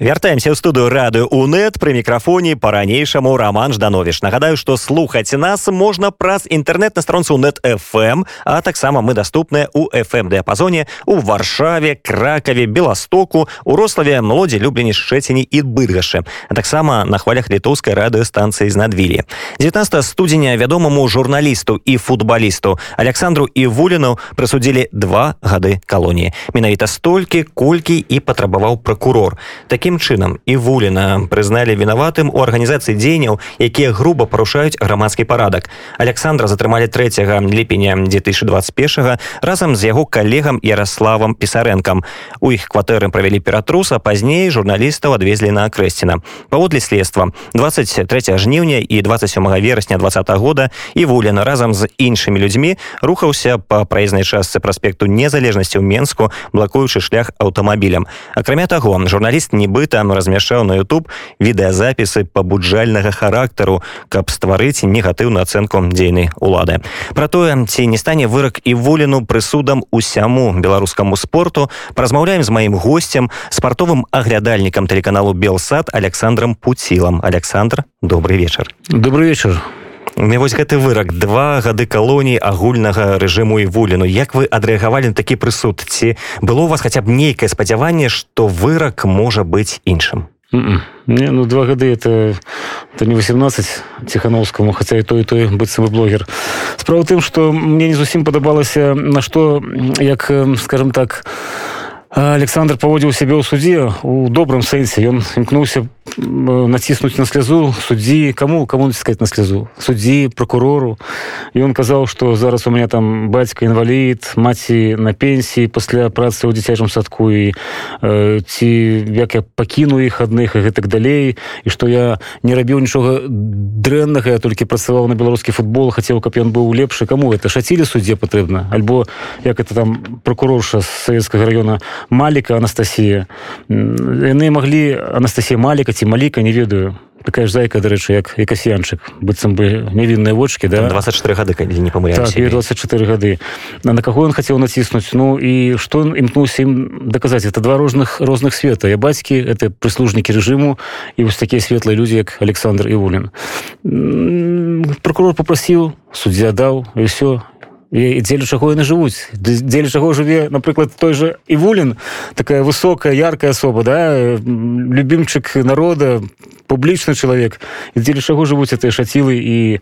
вяртаемся ў студыю рады унет пры мікрафоне по-ранейшаму роман жданович нагадаю что слухаць нас можна праз інтэрнет на стронцу нет фм а таксама мы доступныя у fm дыапазоне у варшаве кракаве беластоку у рославе млодзе люблені шчэціні і быдгашы таксама на хвалях літоўскай радыёстанцыі з надвілі 19 студзеня вядомаму журналісту і футбалісту александру і вуліну прысудзілі два гады калоніі. Менавіта столькі колькі і патрабаваў прокурор такі такім чынам. І вуліна прызналі вінаватым у арганізацыі дзеянняў якія груба парушаюць грамадскі парадак. Александра затрымалі 3 ліпеня 2021 разам з яго калегам ярославам пісарэнкам. У іх кватэры правялі ператруса пазней журналістаў адвезлі на акрэсціна. Паводле следства 23 жніўня і 27 верасня два года і вуліна разам з іншымі людзьмі рухаўся по праезнай частцы праспекту незалежнасці ў менску блакуючы шлях аўтамабілем акрамя таго журналіст не бы там размяшчаў на YouTube. Відэазапісы пабуджальнага характару каб стварыць негатыўную ацэнку дзейнай улады. Про тое ці не стане вырак і воліну прысудам усяму беларускаму спорту празмаўляем з маім гостцем спартовым аглядальнікам тэлеканалу белсад александром пуцілам. Александр добрый вечар. Добрый вечар вось гэты вырак. Два гады калоніі агульнага рэжыму і вуліну як вы адрэагавалі на такі прысуд? Ці было у вас хаця б нейкае спадзяванне што вырак можа быць іншым? Не ну два гады это это не 18 ціхановскаму хаця і той той быццам вы блогер. Справа тым што мне не зусім падабалася на што як скажем так александр паводзіў сябе ў суддзе у добрым сэнсе ён імкнуўся націснуць на слязу суддзі кому кому сказать на слязу суддзі прокурору. Он казаў что зараз у меня там бацька інвалід маці на пенсіі пасля працы ў дзіцячым садку і э, ці як я пакіну іх адных і гэтак далей і что я не рабіў нічога дрэннага я толькі працаваў на беларускі футбол хацеў каб ён быў лепшы кому это шацілі суддзе патрэбна альбо як это там прокурорша з савецкага района маліка анастасія? Яны маглі анастасія маліка ці маліка не ведаю. Такая ж зайка дарэчы як і касьянчык быццам бы невінныя вочки да? 24 гады не памы так, 24 гады. На на каго ён хацеў націснуць? Ну і што ён імкнуўся ім даказаць? Это два розных розных света я бацькі это прыслужнікі рэжыму і вось такія светлыя людзі як александр івулін прокурор попрасіў суддзя даў і все і дзеля чаго яны жывуць. Дзеля чаго жыве напрыклад той же івулін такая высокая яркая асоба да любімчык народа публічны чалавек. Дзеля чаго жывуць этой шацілы і э,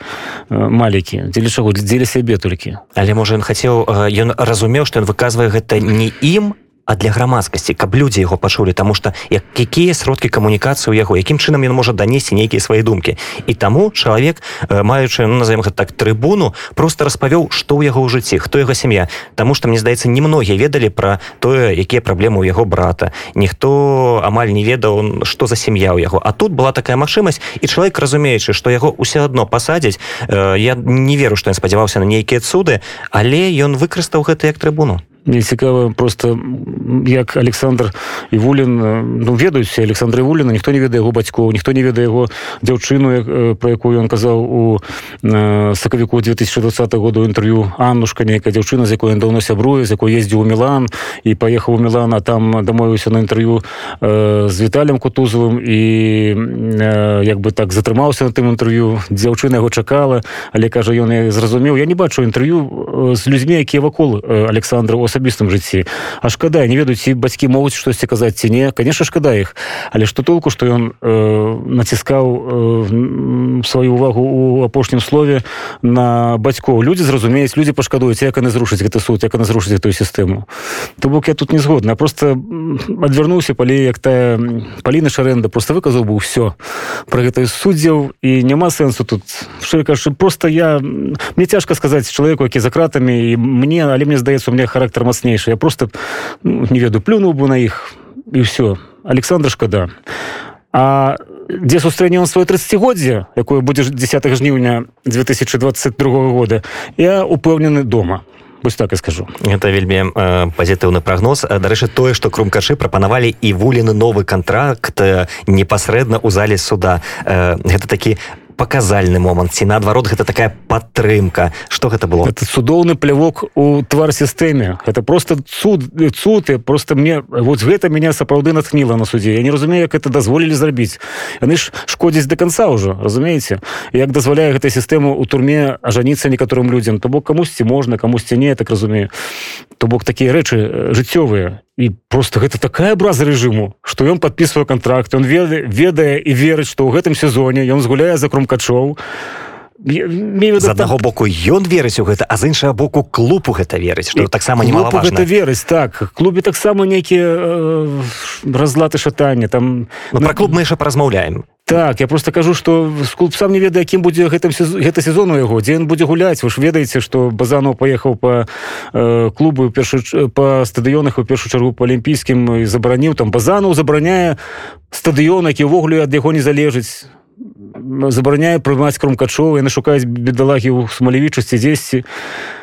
малікі. Дзеля чаго дзеля сябе толькі. Але можа ён хацеў ён разумеў што ён выказвае гэта не ім а для грамадскасці каб людзі яго пачулі таму што як якія сродкі камунікацыі ў яго якім чынам ён можа данесці нейкія свае думкі. І таму чалавек маючы ну, назовем так трыбуну просто распавёў што ў яго ў жыцці хто яго сям'я. Таму што мне здаецца немногія ведалі пра тое якія праблемы ў яго брата. Ніхто амаль не ведаў што за сям'я ў яго. А тут была такая магчымасць і чалавек разумеючы што яго ўсё адно пасадзяць я не веру што ён спадзяваўся на нейкія цуды але ён выкарыстаў гэта як трыбуну мне цікава просто як александр івулін ну ведаюць александра вуліна ніхто не ведае яго бацькоў ніхто не ведае яго дзяўчыну про якую ён казаў у сакавіку 2020 году інтэрв'ю. Аннушка нейкая дзяўчына з якой ён даўно сябруе з якой ездзіў у мілан і паехаў у мілана там дамовіўся на інтэрв'ю з віталем кутузавым і як бы так затрымаўся на тым інтэрв'ю. Дзяўчына яго чакала але кажа ён зразумеў. Я не бачу інтэрв'ю з людзьмі якія вакол александра у асабістым жыцці а шкада не ведаюць ці бацькі могуць штосьці казаць ці не конечно шкада іх але што толку што ён э, націскаў э, сваю увагу у апошнім слове на бацькоў людзі зразумеюць людзі пашкадуюць як яны зрушыць гэты суд як яны зрушыць эту сістэму то бок я тут не згодна просто адвярнуўся палі як тая паліна шарэнда просто выказаў бы ўсё про гэтай суддзяў і няма сэнсу тут. Кажу, просто я мне цяжка сказаць чалавеку які за кратамі і мне але мне здаецца у характер характар мацнейшы я просто ну, не ведаю плюнуў бы на іх і все александр шкада а дзе сустрэне он сваё 30годдзе якое будзе 10 жніўня 2022 года я упэўнены дома. Вось так і скажу. Это вельмі э, пазітыўны прагноз. Дарэчы тое што крумкашы прапанавалі і вуліны новы контракт э, непасрэдна ў зале суда. Э, гэта такі паказальны момант. Ці наадварот гэта такая падтрымка. Что гэта было? Это цудоўны плявок у твар сістэме это просто цуд цуты просто мне вот гэта меня сапраўды натхніла на суде. Я не разумею як это дазволілі зрабіць. Яны ж шкодзяць до конца ўжо разумееце? Як дазваляе гэтай сістэму у турме ажаніцца некаторым людзям? То бок камусьці можна камусьці не так разумею. То бок такія рэчы жыццёвыя і просто гэта такая абраза рэжыму што ён подписывае контракт он ведае ведае і верыць што ў гэтым сезоне ён згуляе за крумкачоў з аднаго боку ён верыць у гэта а з іншага боку клубу гэта верыць што таксама не гэта верыць так. Клубе таксама нейкія э, разлаты шатання там ну, про клуб мы яшчэ паразмаўляем так я просто кажу что клуб сам не ведае якім будзе гэтым гэта сезону яго дзе ён будзе гуляць вы ж ведаеце што базанов паехаў по э, клубу першы по стадыёнах у першую чаргу по алімпійскім і забараніў там базанов забараняе стадыён які ўвогуле ад яго не залежыць забараняе прымаць крумкачова яны шукаюць бедалагі ў смалевічасці дзесьці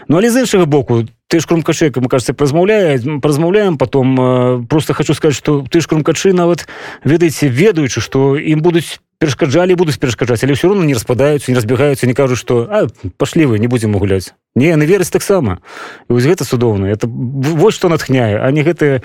ну але з іншага боку ты ж крумкачэк мы кажется празмаўляе празмаўляем потом э, просто хочу сказать что ты ж крумкачы нават ведаеце ведаючы што ім будуць перашкаджалі будуць перашкаджаць але ўсё равно не распадаюцца не разбегаюцца не кажуць что пашлі вы не будзем гуляць не яны верыць таксама вось гэта цудоўна это вось што натхняе а не гэтыя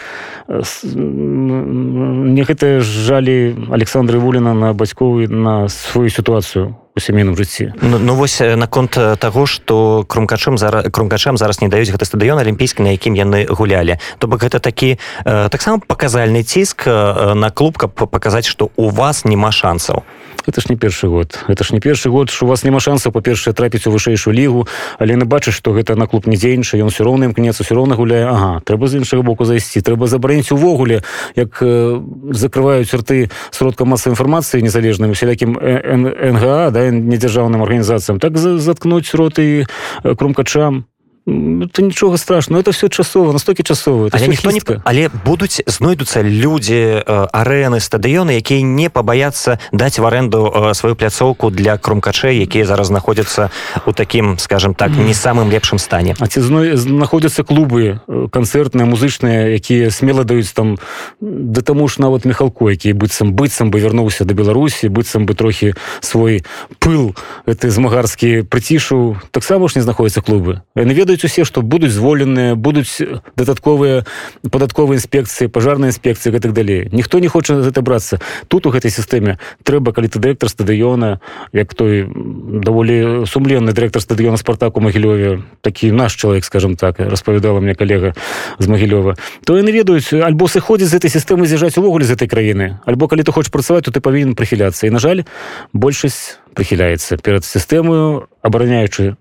не гэтыя жалі александры вуліна на бацькоў на сваю сітуацыю у сямейным жыцці. Ну, ну вось наконт таго што крумкачом зараз крумкачам зараз не даюць гэты стадыён алімпійскі на якім яны гулялі. То бок гэта такі таксама паказальны ціск на клуб каб паказаць што у вас няма шансаў это ж не першы год. Это ж не першы год що у вас няма шанса па-першае трапіць у вышэйшую лігу але на бачыш што гэта на клуб не дзейнічае ён все роўна імкнецца все роўна гуляе. Ага трэба з іншага боку зайсці трэба забараніць увогуле як э, закрываюць рты сродка масавай інфармацыі незалежным усялякім нга да недзяржаўным арганізацыям так заткнуць роты крумкачам это нічога страшно это все часова настолькі часова але ніхто не але будуць знойдуцца людзі арэны стадыёны якія не пабаяцца даць в аренду сваю пляцоўку для крумкачэй якія зараз знаходзяцца у такім скажем так не самым лепшым стане? А ці зной знаходзяцца клубы канцэртныя музычныя якія смела даюць там да таму ж нават мехалку які быццам быццам бы вярнуўся да беларусі быццам бы трохі свой пыл это змагарскі прыцішу таксама ж не знаходзяцца клубы. Яны ведаюць ведаюць усе што будуць зволеныя будуць дадатковыя падатковыя інспекцыі пажарнай інспекцыі гэтак далей ніхто не хоча гэта брацца тут у гэтай сістэме трэба калі ты дырэктар стадыёна як той даволі сумленны дырэктар стадыёна спартаку магілёве такі наш чалавек скажем так распавядала мне калега з магілёва то яны ведаюць альбо сыходзіць з этой сістэмы з'язджаць увогуле з этой краіны альбо калі ты хочаш працаваць то ты павінен прыхіляцца і на жаль большасць прыхіляецца перад сістэмою абараняючы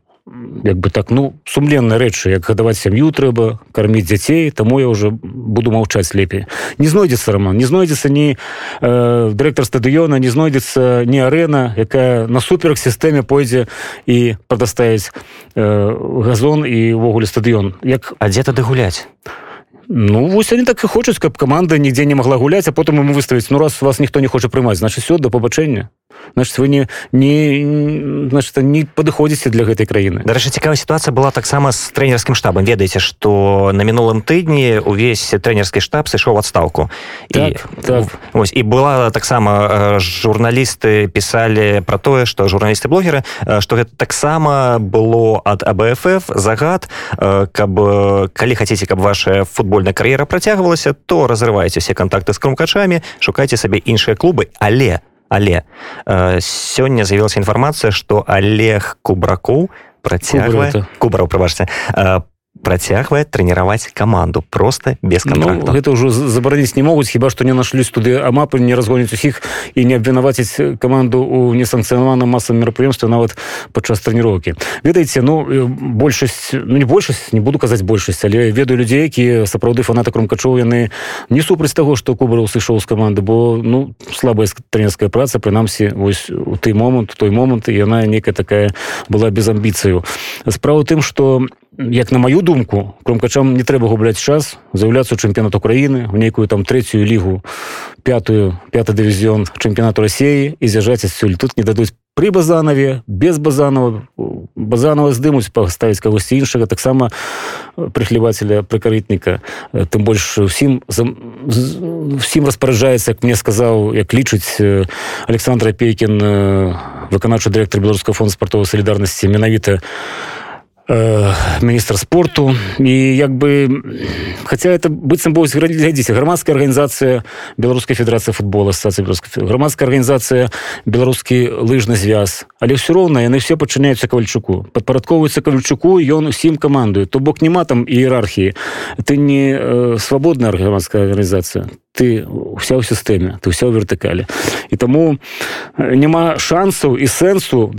як бы так ну сумленныя рэчы як гадаваць сям'ю трэба карміць дзяцей таму я уже буду маўчаць лепей. Не знойдзецца роман не знойдзецца ні э, дырэктар стадыёна не знойдзецца не арэна якая насуперак сістэме пойдзе і прадаставіць э, газон і ўвогуле стадыён. Як а дзе тады гуляць? Ну вось они так і хочуць каб каманда нідзе не могла гуляць а потым ему выставіць ну раз вас ніхто не хоча прымаць значит все да пабачэння значит вы не не значит не падыходзіце для гэтай краіны. Дарэчы цікавая сітуацыя была таксама з трэнерскім штабам. Ведаеце что на мінулым тыдні увесь трэнерскі штаб сышоў адстаўку. Так, і так. ось і была таксама журналісты пісалі про тое что журналісты блогеры что гэта таксама было ад абф загад. Каб калі хацеце каб ваша футбольная кар'ера працягвалася то разрывайце все контакты з крумкачамі шукайце сабе іншыя клубы. Але але э, сёння з'явілася інфармацыя што олег кубракоў працягвае кубраў прабачце э, працягвае трэніраваць каманду просто без контракту ну, гэта ўжо забараніць не могуць хіба што не нашлі туды амапы не разгоніць усіх і не абвінаваціць каманду у несанкцыянаваным масам мерапрыемства нават падчас трэніроўкі ведаеце ну большасць ну не большасць не буду казаць большасць але ведаю людзей якія сапраўды фаната крумкачоў яны не супраць таго што кубараў сышоў з каманды бо ну слабая трэнерская праца прынамсі вось у той момант той момант яна некая такая была без амбіцыю справа тым што як на маю думку кромкачам не трэба губляць час з'яўляцца чэмпіянат Украіны в нейкую там третью лігу пятую пятый дывізіён чэмпіянату Росіі і з'язджаць адсюль тут не дадуць при базанаве без базанова базанова здымуць паставіць кагосьці іншага таксама прыхлівателя прыкарытніка тым больш усім всім распараджаецца як мне сказаў як лічыць александра пейкін выканаўчы дырэктар беларускага фонда спартовой салідарнасці менавіта Э, міністр спорту. І як бы хотя это быццам бо глядзіце грамадская арганізацыя беларускай федерацыі футбола ассоцыі грамадская арганізацыя беларускі лыжны звяз але все роўна яны все пачыняюцца кавальчуку падпарадковваюцца кавальчуку ён усім камандую то бок няма там іерархіі ты не э, свабодная грамадская арганізацыя ты вся ў сістэме ты ўся ў вертыкалі і таму няма шансаў і сэнсу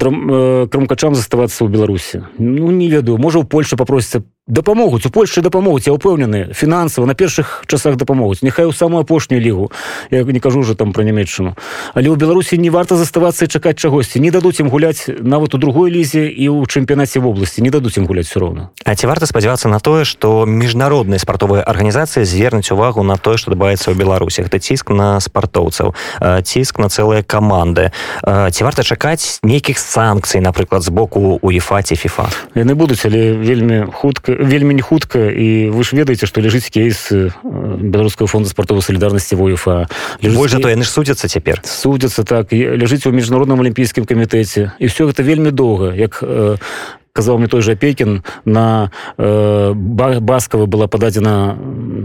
кромкачам заставацца ў беларусі ну не ведаю можа ў польша попросіцца дапамогуць у польльше дапамогуць я упэўнены фінансава на першых часах дапамогуць няхай у самую апошнюю лігу я не кажу уже там про нямецчыну але ў беларусі не варта заставацца і чакаць чагосьці не дадуць ім гуляць нават у другой лізе і ў чэмпіянаце вобласці не дадуць ім гуляць все роўна А ці варта спадзявацца на тое што міжнародныя спартовыя арганізацыі звернуць увагу на тое што дабаецца ў беларусі гэта ціск на спартоўцаў ціск на цэлыя каманды ці варта чакаць нейкіх санкцый напрыклад з боку уефа ці фіфа? Яны будуць але вельмі хутка вельмі не хутка і вы ж ведаеце што ляжыць кейс беларускага фонда спартовой солідарнасці воюфа больш то яны ж судзяцца цяпер. Судзяцца так ляжыць у міжнародным алімпійскім камітэце. І все гэта вельмі доўга як казаў мне той жа пекін на э, баскава была пададзена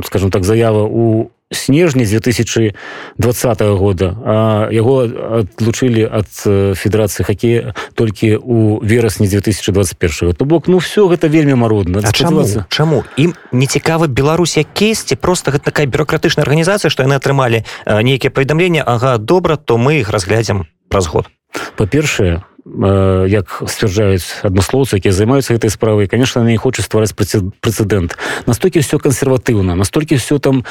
скажем так заява у снежні 2020 года. А яго адлучылі ад федэрацыі хакея толькі у верасні 2021 то бок ну все гэта вельмі марудна. Чаму? Чаму? Ім не цікавы беларусія кейсці просто гэта такая бюрократычная арганізацыя што яны атрымалі нейкія паведамлення Ага добра то мы іх разглядзем праз год? Па-першае Э, як сцвярджаюць адмыслоўцы якія займаюцца гэтай справай конечно не хочуць ствараць прэцэдэнт. Настолькі все кансерватыўна настолькі все там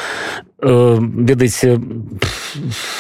э, ведаеце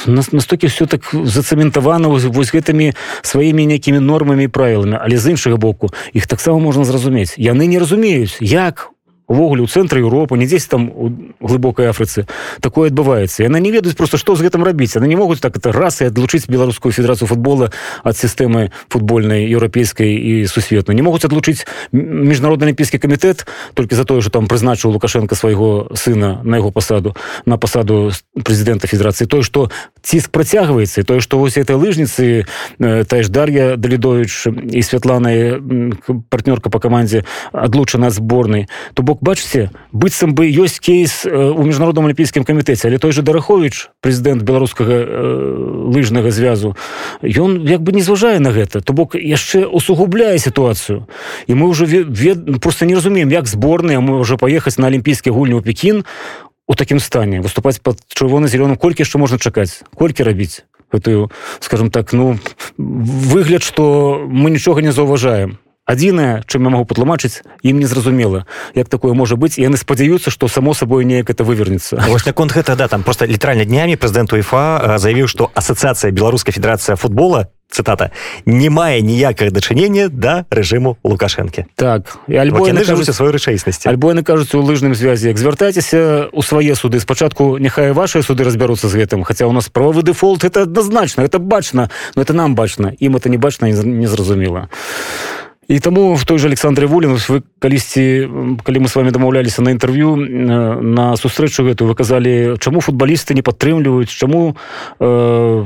настолькі все так зацэментавана вось гэтымі сваімі нейкімі нормамі правіламі але з іншага боку іх таксама можна зразумець. Яны не разумеюць як увогуле у цэнтры Еўропы не дзесь там у глыбокай Афрыцы. Такое адбываецца. Яна не ведаюць просто што з гэтым рабіць. Яны не могуць так это раз і адлучыць беларускую федэрацыю футбола ад сістэмы футбольнай еўрапейскай і сусветнай. Не могуць адлучыць міжнародны алімпійскі камітэт толькі за тое что там прызначыў лукашенко свайго сына на яго пасаду на пасаду прэзідэнта федэрацыі. Той што ціск працягваецца тое што вось этой лыжніцы та ж дар'я далідович і святлана партнёрка по камандзе адлучана зборнай то бок бок бачыце быццам бы ёсць кейс у міжнародным алімпійскім камітэце але той же дарахович прэзідэнт беларускага э, лыжнага звязу ён як бы не зважае на гэта то бок яшчэ усугубляе сітуацыю. І мы уже вед... просто не разумеем як зборныя мы уже паехаць на алімпійскі гульню ў пекін у такім стане выступаць под чырвона-зялёным. Колькі яшчэ можна чакаць? Колькі рабіць гэтую скажем так ну выгляд что мы нічога не заўважаем адзінае чым я могу патлумачыць ім незразумела як такое можа быць яны спадзяюцца што само сабой неяк это вывернецца. Вось наконт гэта да там просто літаральна днямі прэзідэнт уефа заявіў што асацыяцыя беларускай федэрацыя футбола цытата не мае ніякага дачынення да рэжыму лукашэнкі так і альбо яны кажуць сваёй рэчаіснасці. альбо яны кажуць у лыжным звязі як звяртайцеся у свае суды спачатку няхай вашыя суды разбяруцца з гэтым хаця у нас правовы дэфолт это адназначна это бачна но это нам бачна ім это не бачна незразумела а і таму в той же александре вулін вы калісьці калі мы с вами дамаўляліся на інтэрв'ю на сустрэчу гэтую вы казалі чаму футбалісты не падтрымліваюць чаму э,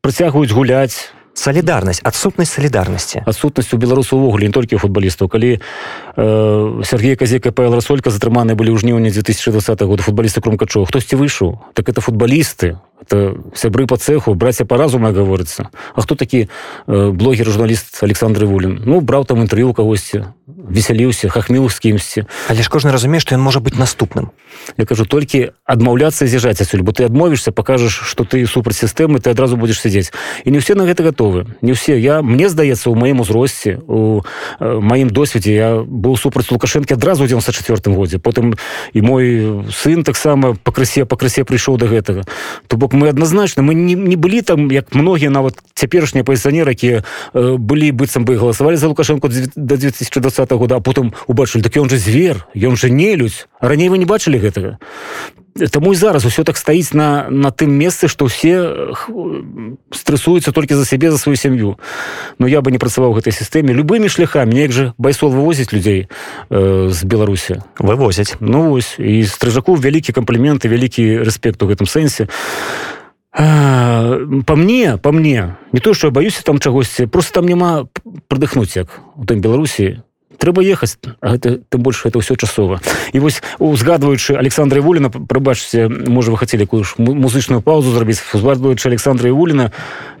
працягваюць гуляць. Солідарнасць адсутнасць солідарнасці адсутнасць у беларусу увогуле не толькі футбалістаў. Калі э, Сергей казека павел расолька затрыманы былі ў жніўні 2020 года футбалісты кромкачоў хтосьці выйшаў? Так это футбалісты это сябры по цеху братья по разуму говорится а хто такі э, блогер журналіст александр вулин ну браў там інтэрв'ю кагосьці весяліўся хахміў з кімсьці. Але ж кожны разумее што ён можа быць наступным. Я кажу толькі адмаўляцца з'язджаць адсюль бо ты адмовішся покажаш что ты супраць сістэмы ты адразу будешь сядзець. І не ўсе на гэта готовы не ўсе. Я мне здаецца у маім узросце у маім досведзе я быў супраць лукашэнкі адразу ў 94 годзе. Потым і мой сын таксама пакрысе пакрысе прыйшоў до гэтага. То бок мы адназначна мы не, не былі там як многія нават цяперашнія пазіцыянеры якія былі быццам бы галасавалі за лукашенко до 2020 года а потым убачылі так ён же звер ён же не людзь раней вы не бачылі гэтага Таму і зараз усё так стаіць на, на тым месцы, што ўсе стрэсуюцца толькі за сябе за сваю сям'ю. Но я бы не працаваў гэтай сістэме любымі шляхамі неяк жа байсол вывозіць людзей э, з Беларусі вывозяць Ну вось і стрыжаку вялікі кампліменты вялікі рэспект у гэтым сэнсе. Па мне па мне не то што я баюся там чагосьці просто там няма прадыхнуць як у тым беларусі трэба ехаць. Гэта тым больш это ўсё часова. І вось узгадваючы александра вуліна прыбачце можа вы хацелі якую ж музычную паузу зрабіць узгадваючы александра вуліна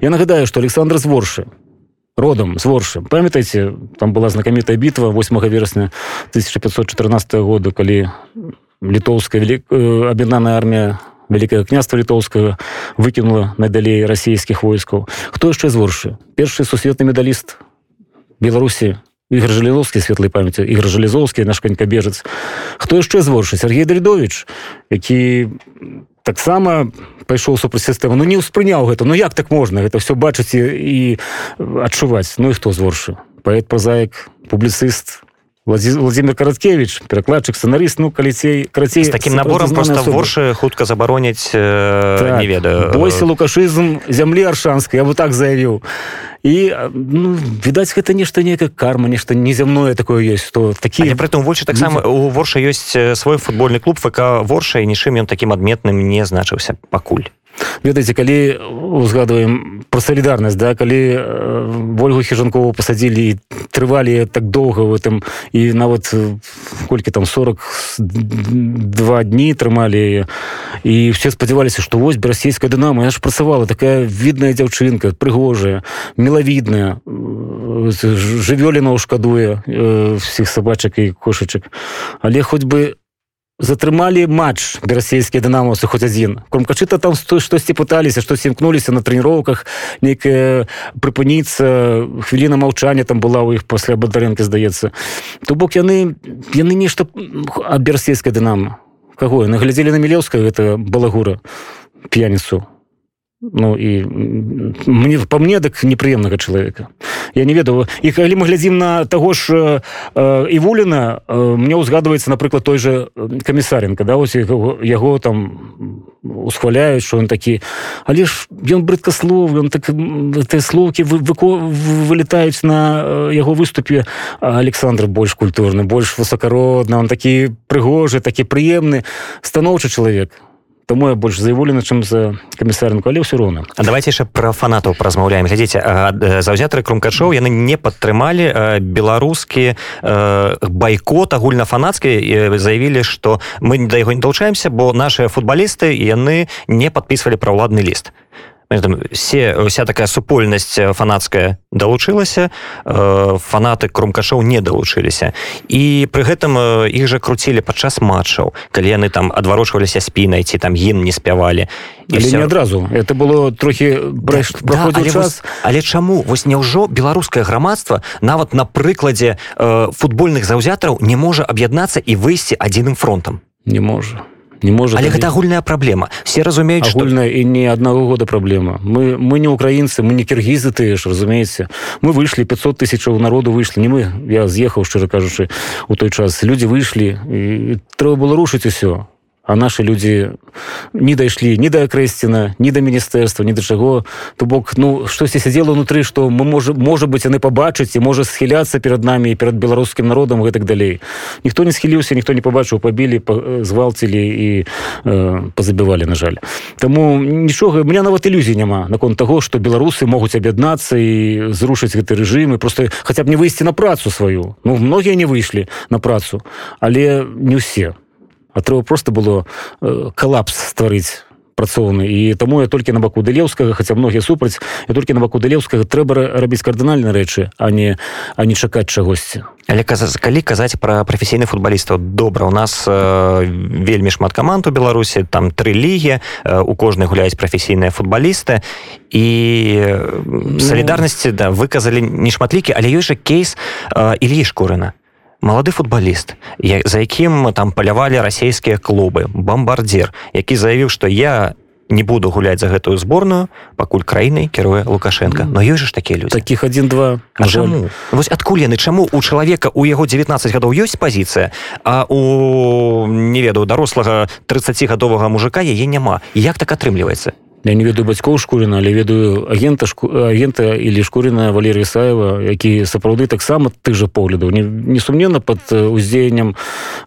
я нагадаю што александр зворшы родам з воршы памятаеце там была знакамітая бітва 8 верасня 1514 года калі літоўская велик аб'яднаная армія вялікае княства літоўскага выкінула надалей расійскіх войскаў. Хто яшчэ з воршы першы сусветны медаліст беларусі ігор жаліловскі светлай памяці ігор жалізоўскі наш канькабежец хто яшчэ зворшы Сергей дальдович які таксама пайшоў супраць сістэмы ну не ўспрыняў гэта ну як так можна? Гэта все бачыць і адчуваць ну і хто зворшы паэт празаек публіцыст владимир караткевич перакладчык сцэнарыст ну каліцей крацей таким набором просто воршы хутка забароняць э, так, не ведаю. Бойся лукашызм зямлі аршанскай я бы так заявіў і ну, відаць гэта нешта некая карма нешта незямное такое есть то такие притом больше таксама у ворша ёсць свой футбольны клуб ФК ворша і нічым ён таким адметным не значыўся пакуль ведаеце калі узгадываем про солідарнасць да калі э, ольгу хижанкову посадили трывалі так доўга в этом і нават э, колькі там 42 дні трымалі і все спадзяваліся что вось расійская дынама я ж працавала такая видная дзяўчынка прыгожая мелавідная э, жывёліна ушкадуе э, всіх сабачак і кошачак. Але хоць бы затрымалі матч расійскія дынамосы хоць адзін. Кромкачыта там сто штосьці пыталіся што імкнуліся на трэніровках. Нейкая прыпыніцца хвіліна маўчання там была ў іх пасля бадарэнкі здаецца. То бок яны яны нешта ад берсейскай дынама каго? Наглядзелі на мілеўска гэта балагура п'яніцу. Ну і мне по мне так непрыемнага чалавека я не ведаю. І калі мы глядзім на таго ж э, івуліна э, мне ўзгадваецца напрыклад той же камісаренко да ось яго, яго там усхваляюць что он такі але ж ён брыдка слов ён так ты слоўкі вы, вы, вылетаюць на яго выступе александр больш культурны больш высокародна он такі прыгожы такі прыемны станоўчы чалавек Таму я больш заяволена чым за камісарнку але ўсё роўна А давайте яшчэ пра фанатаў празмаўляем глядзіце заўзятары крумкачоў яны не падтрымалі беларускі байкот агульнафанацкі заявілі што мы да яго не далучаемся бо нашыя футбалісты яны не падпісвалі пра ўладны ліст все вся такая супольнасць фанацкая далучылася фанаты крумкашоў не далучыліся і пры гэтым іх жа круцілі падчас матчаў калі яны там адварочваліся спінай ці там ім не спявалі і все... не адразу это было трохі брэш да, да, але, вось, але чаму? Вось няўжо беларускае грамадства нават на прыкладзе э, футбольных заўзятараў не можа аб'яднацца і выйсці адзіным фронтам? Не можа не может але гэта агульная праблема все разумеюць агульная што... і не аднаго года праблема мы мы не украінцы мы не кіргізы тыя ж разумееце мы выйшлі 500 тысячаў народу выйшлі не мы я з'ехаў шчыра кажучы у той час людзі выйшлі і трэба было рушыць усё а наши людзі не дайшлі ні да крэсціна ні да міністэрства ні да чаго то бок ну штосьці сядзела унутры што мы можа можа быть яны пабачыць і можа схіляцца перад намі перад беларускім народам гэтак далей ніхто не схіліўся ніхто не пабачыў пабілі звалцілі і э, пазабівалі на жаль. Таму нічога меня нават ілюзій няма наконт таго што беларусы могуць аб'яднацца і зрушыць гэты рэжым і просто хаця б не выйсці на працу сваю ну многія не выйшлі на працу але не ўсе а трэба просто было э, калапс стварыць працоўны. І таму я толькі на баку далеўскага хаця многія супраць я толькі на баку далеўскага трэба рабіць кардынальныя рэчы а не а не чакаць чагосьці. Але казаць калі казаць пра прафесійных футбалістаў добра у нас э, вельмі шмат каманд у беларусі там тры лігі э, у кожнай гуляюць прафесійныя футбалісты. І ну... салідарнасці да выказалі нешматлікі але ёсць жа кейс э, ільі шкурына малады футбаліст за якім там палявалі расійскія клубы бомбардзір які заявіў што я не буду гуляць за гэтую зборную пакуль краінай кіруе лукашенко но ёсць ж такія людзі. Таких один два чаму? Вось адкуль яны чаму у чалавека у яго 19 гадоў ёсць пазіцыя а у не ведаю дарослага 30гадовага мужика яе няма? Як так атрымліваецца я не ведаю бацькоў шкурина але ведаю агента шку агента или шкурина валерия саева які сапраўды таксама ты же поглядаў. Несумненно под уздзеяннем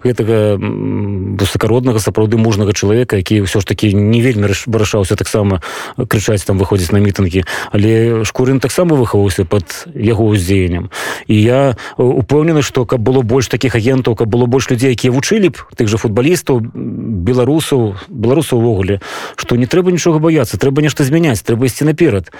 гэтага высокороднага сапраўды мужнага чалавека які ўсё ж таки не вельмі вырашаўся таксама крычаць там выходзіць на мітынгі. Але шкурин таксама выхаваўся под яго уздзеяннем. І я упэўнены что каб было больш таких агентаў каб было больш людзей якія вучылі б тых же футбалістаў беларусаў беларусаў увогуле что не трэба нічога бояться развівацца трэба нешта змяняць трэба ісці наперад.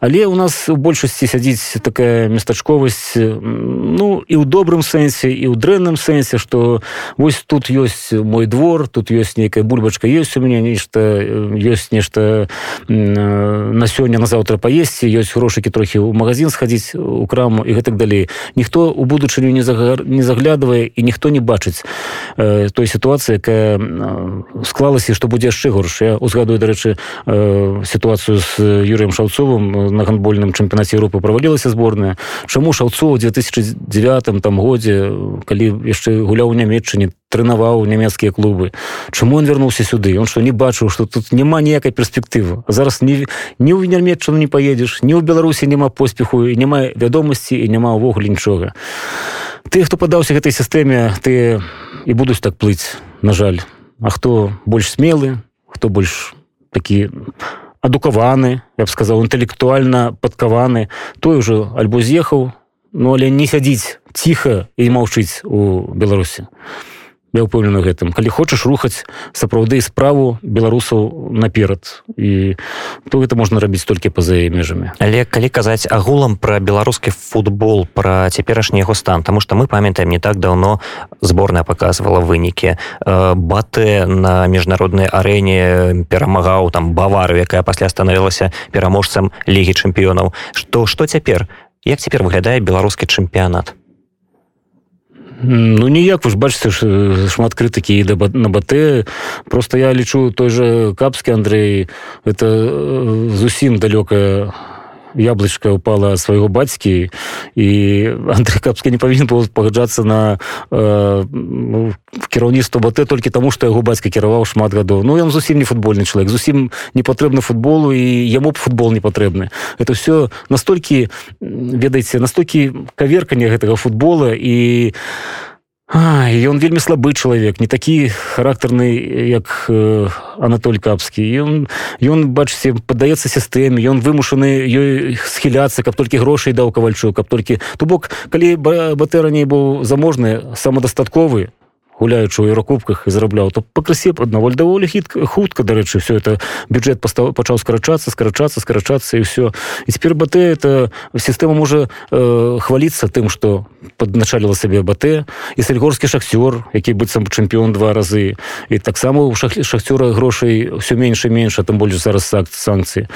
Але у нас у большасці сядзіць такая местачковасць ну і ў добрым сэнсе і ў дрэнным сэнсе что вось тут ёсць мой двор тут ёсць нейкая бульбачка ёсць у мяне нешта ёсць нешта на сёння на заўтра паесці ёсць грошыкі трохі ў магазин схадзіць у краму і гэтак далей. Ніхто у будучыню не загар не заглядывае і ніхто не бачыць э, той сітуацыі якая склалася што будзе яшчэ горш. Я узгадую дарэчы э, сітуацыю з юрыем шаўцовым на гандбольным чэмпіянаце Европы правалілася зборная. Чаму шаўцоў 2009 там годзе калі яшчэ гуляў у нямецчыне трэнаваў нямецкія клубы? Чаму он вярнуўся сюды? Он што не бачыў што тут няма ніякай перспектывы? Зараз не не ў нямецчыну не паедзеш ні ў беларусі няма поспеху і няма вядомасці і няма ўвогуле нічога. Ты хто падаўся гэтай сістэме ты і будуць так плыць на жаль. А хто больш смелы хто больш такі адукаваны я б сказаў інтэлектуальна падкаваны той ужо альбо з'ехаў ну але не сядзіць ціха і маўчыць у беларусі я ўпэўнены гэтым. Калі хочаш рухаць сапраўды справу беларусаў наперад і то гэта можна рабіць толькі па-за межамі. Але калі казаць агулам пра беларускі футбол пра цяперашні яго стан тому что мы памятаем не так давно зборная показывала вынікі. Баты на міжнароднай арэне перамагаў там бавару якая пасля станавілася пераможцам лігі чэмпіёнаў. Што што цяпер? Як цяпер выглядае беларускі чэмпіянат Ну ніяк вы ж бачыце шмат крытыкі і на бат просто я лічу той же капскі Андрей это зусім далёкая яблычка упала свайго бацькі і Андрей капскі не павінен был пагаджацца на э, кіраўніцтва бат толькі таму што яго бацька кіраваў шмат гадоў. Ну ён зусім не футбольны чалавек зусім не патрэбны футболу і яму б футбол не патрэбны. Это все настолькі ведаеце настолькі каверканне гэтага футбола і ён вельмі слабы чалавек не такі характарны як э, Анатоль капскі ён ён бачыце паддаецца сістэме ён вымушаны ёй схіляцца каб толькі грошай даў кавальчу каб толькі то бок калі батэ раней быў заможны самадастатковы гуляючы ў еўракубках і зарабляў то пакрысе аднаго даволі хіт хутка дарэчы все это бюджет пастав пачаў скарачацца скарачацца скарачацца і все і цяпер бат это сістэма можа э, хваліцца тым что падначаліла сабе бат і сальгорскі шахцёр які быццам чэмпіён два разы і таксама у шах шахцёра грошай все менш менш тым больш зараз акт санкцыі.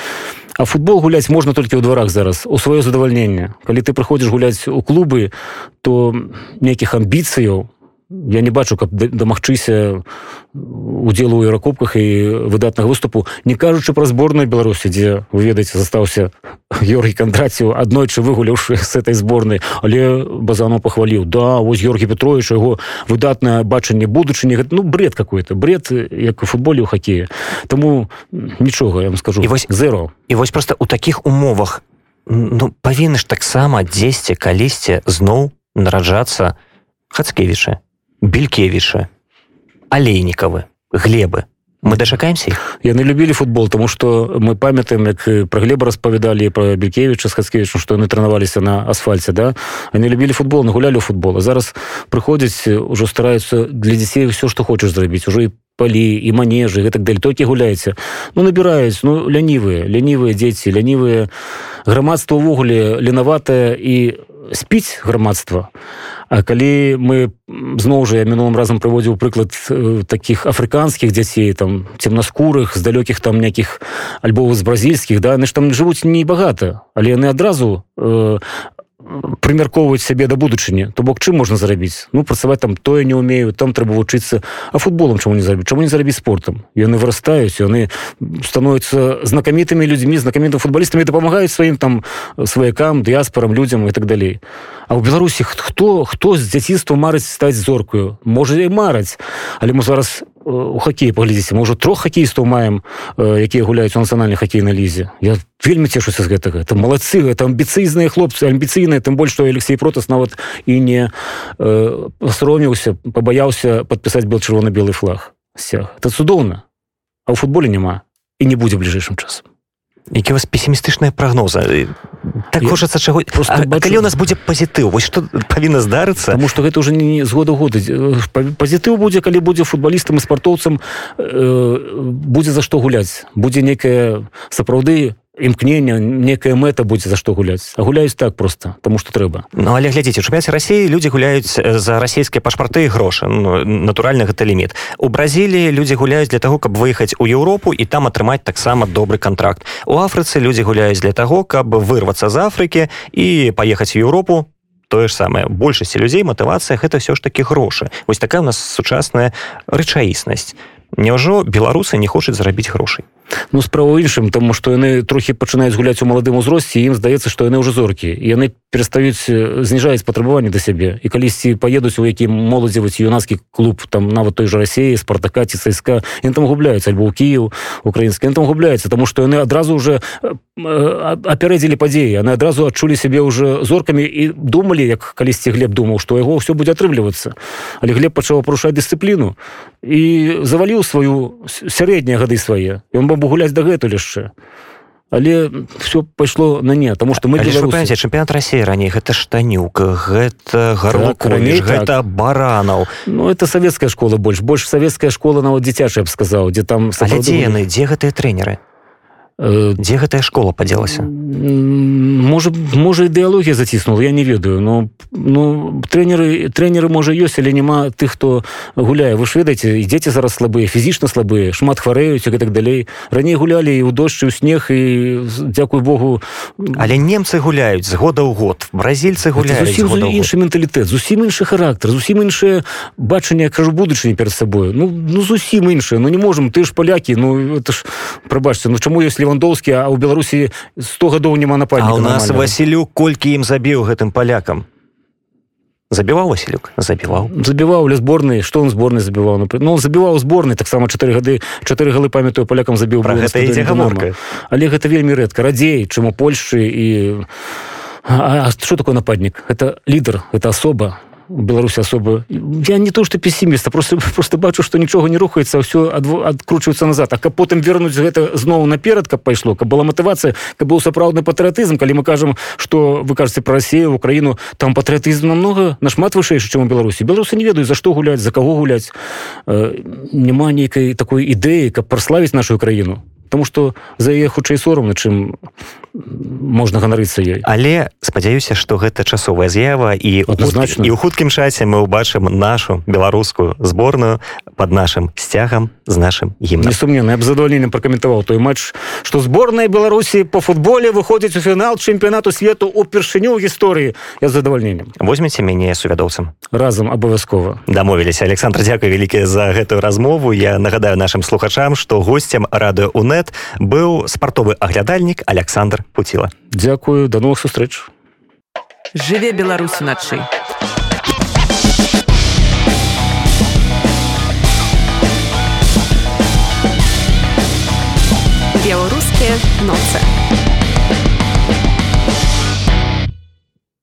А футбол гуляць можна толькі ў дварах зараз у сваё задавальненне. Калі ты прыходзіш гуляць у клубы то нейкіх амбіцыяў я не бачу каб дамагчыся удзелу ў еўракопках і выдатнага выступу. Не кажучы пра зборную беларусі дзе вы ведаеце застаўся Георгій кандраціў аднойчы выгуляўшы с этой зборнай але базану пахваліў. Да вось Георгій петрович яго выдатнае бачанне будучыні ну бред какой-то бред як у футболе ў хакея тому нічога я вам скажу і вось зеро і вось просто у таких умовах ну павінны ж таксама дзесьці калісьці зноў нараджацца хацкевіча белькевіша алейнікавы глебы. Мы дачакаемся яны любілі футбол тому что мы памятаем як про глеба распавядалі про белькевича с хацкевічу что яны тренаваліся на асфальце да? Они любілі футбол нагулялі футбола зараз прыходзяць ужо стараюцца для дзяцей все что хочаш зрабіць ужо і палі і манежы гэтак даль толькі гуляеце ну набіраюць ну лянівыя лянівыя дзеці лянівыя. Грамадства ўвогуле ленаватае і спіць грамадства А калі мы зноў жа я мінулым разам прыводзіў прыклад э, таких афрыканскіх дзяцей там цемнаскурых з далёкіх там нейкіх альбо з бразільскіх да яны ж там жывуць небагата але яны адразу э, прымяркоўваць сябе да будучыні то бок чым можна зарабіць? Ну працаваць там тое не умею там трэба вучыцца. А футболам чаму не зарабіць? Чаму не зарабіць спортам? Яны вырастаюць яны становятся знакамітымі людзьмі знакамітым футболістамі дапамагаюць сваім там сваякам дыяспорам людзям і так далей. А ў беларусі хто хто з дзяцінства марыць стаць зоркаю? Можа і мараць але мы зараз у хоккей паглядзіце мы ўжо трох хакеістаў маем якія гуляюць у нацыянальнай хакейнай лізе. Я вельмі цешуся з гэтага. Это малацы это амбіцыйныя хлопцы амбіцыйныя тым больш што алексей протас нават і не сроміўся пабаяўся падпісаць бел чырвона-белы флаг сцяг это цудоўна а ў футболе няма і не будзе бліжэйшым часам. Які вас пессімістычныя прагнозы так я хочацца чаго бачу... калі у нас будзе пазітыў вось што павінна здарыцца? Тому что гэта уже не з года года пазітыў будзе калі будзе футбалістам і спартоўцам э, будзе за што гуляць. Будзе некая сапраўды імкнення некая мэта будзе за што гуляць. А гуляюць так просто тому что трэба. Ну але глядзіце чупяць рассіі людзі гуляюць за расійскія пашпарты грошы. Ну, натуральна гэта ліміт. У бразіліі людзі гуляюць для того каб выехаць у Еўропу і там атрымаць таксама добры контракт у афрыцы людзі гуляюць для того каб вырвацца з Афрыкі і паехаць у Еўропу. Тое ж самае. Большасці людзей матывацыя гэта все ж таки грошы. Вось такая у нас сучасная рэчаіснасць. Няўжо беларусы не хочуць зарабіць грошай Ну справа іншым тому што яны трохі пачынаюць гуляць у маладым узросце ім здаецца што яны ўжо зоркі. Яны перастаюць зніжаюць патрабаванні да сябе і калісьці паедуць у які моладзеваць юнацкі клуб там нават той жа рассеі спартака ці цска ён там губляюць альбо ў кіў украінскі там губляецца тому што яны адразу уже апярэдзілі падзеі яны адразу адчулі сябе ўжо зоркамі і думалі як калісьці глеб думаў што яго ўсё будзе атрымлівацца але глеб пачаў парушаць дысцыпліну і заваліў сваю сярэднія гады свае ён бо гуляць дагэтуль яшчэ. Але все пайшло на не тому что мы беларусе чэмпіянат Росіі раней гэта штанюк гэта гармакраней так, гэта так. баранаў Ну это савецкая школа больш больш савецкая школа нават дзіцячая б сказаў дзе там дзе яны дзе гэтыя трэнеры дзе гэтая школа падзелася? можа можа ідэалогія заціснула я не ведаю но ну трэнеры трэнеры можа ёсць але няма тых хто гуляе вы ж ведаеце дзеці зараз слабыя фізічна слабыя шмат хварэюць і так далей. Раней гулялі і ў дождж у снег і дзякуй Богу. Але немцы гуляюць з года ў год бразільцы гуляюць іншы менталітэт зусім іншы характар зусім іншае бачанне кажу будучыні перад сабою. Ну ну зусім іншае ну не можем ты ж палякі ну это ж прабачце ну чаму если левандоўскі а ў беларусі 100 гадоў няма нападні у нас василю колькі ім забіў гэтым палякам забіваў василюк? Забіваў забіваў ля зборнай что он зборнай забіваў ну забіваў зборнай таксама чатыры гады чатыры галы памятаю палякам забіў гэта але гэта вельмі рэдка радзей чым у польльшы і а, а что такое нападнік это лідар это асоба беларусі асобы я не то что пессіміста просто просто бачу что нічога не рухаецца все адкручваецца назад. А каб потым вернуць гэта зноў наперад каб пайшло каб была матывацыя каб быў сапраўдны патрыятызм калі мы кажам что вы кажаце про Россию Украіну там патрыятызм намного нашмат вышэйшы чым у беларусі. Беларусы не ведаюць за што гуляць за кого гуляць. Э, няма нейкай такой ідэі каб праславіць нашу краіну Таму што за яе хутчэй сорамна, чым можна ганарыцца ёй. Але спадзяюся, што гэта часовая з'ява і адназначна і ў хуткім часе мы ўбачым нашу беларускую зборную под нашим сцягам з нашим гімнам. Несумненна, я б задавальненнем пракаментаваў той матч, што зборная Беларусі по футболе выходзіць у фінал чэмпіянату свету упершыню ў гісторыі я задавальненнем. Возьмеце мяне сувядоўцам. разам абавязкова. Дамовіліся Александр дзякуй вялікія за гэтую размову. Я нагадаю нашим слухачам, што гостцям радыё УН інтэрнэт быў спартовы аглядальнік Александр Пуціла. Дзякую, да новых сустрэч. Жыве Беларусь уначы. Беларускія ноцы.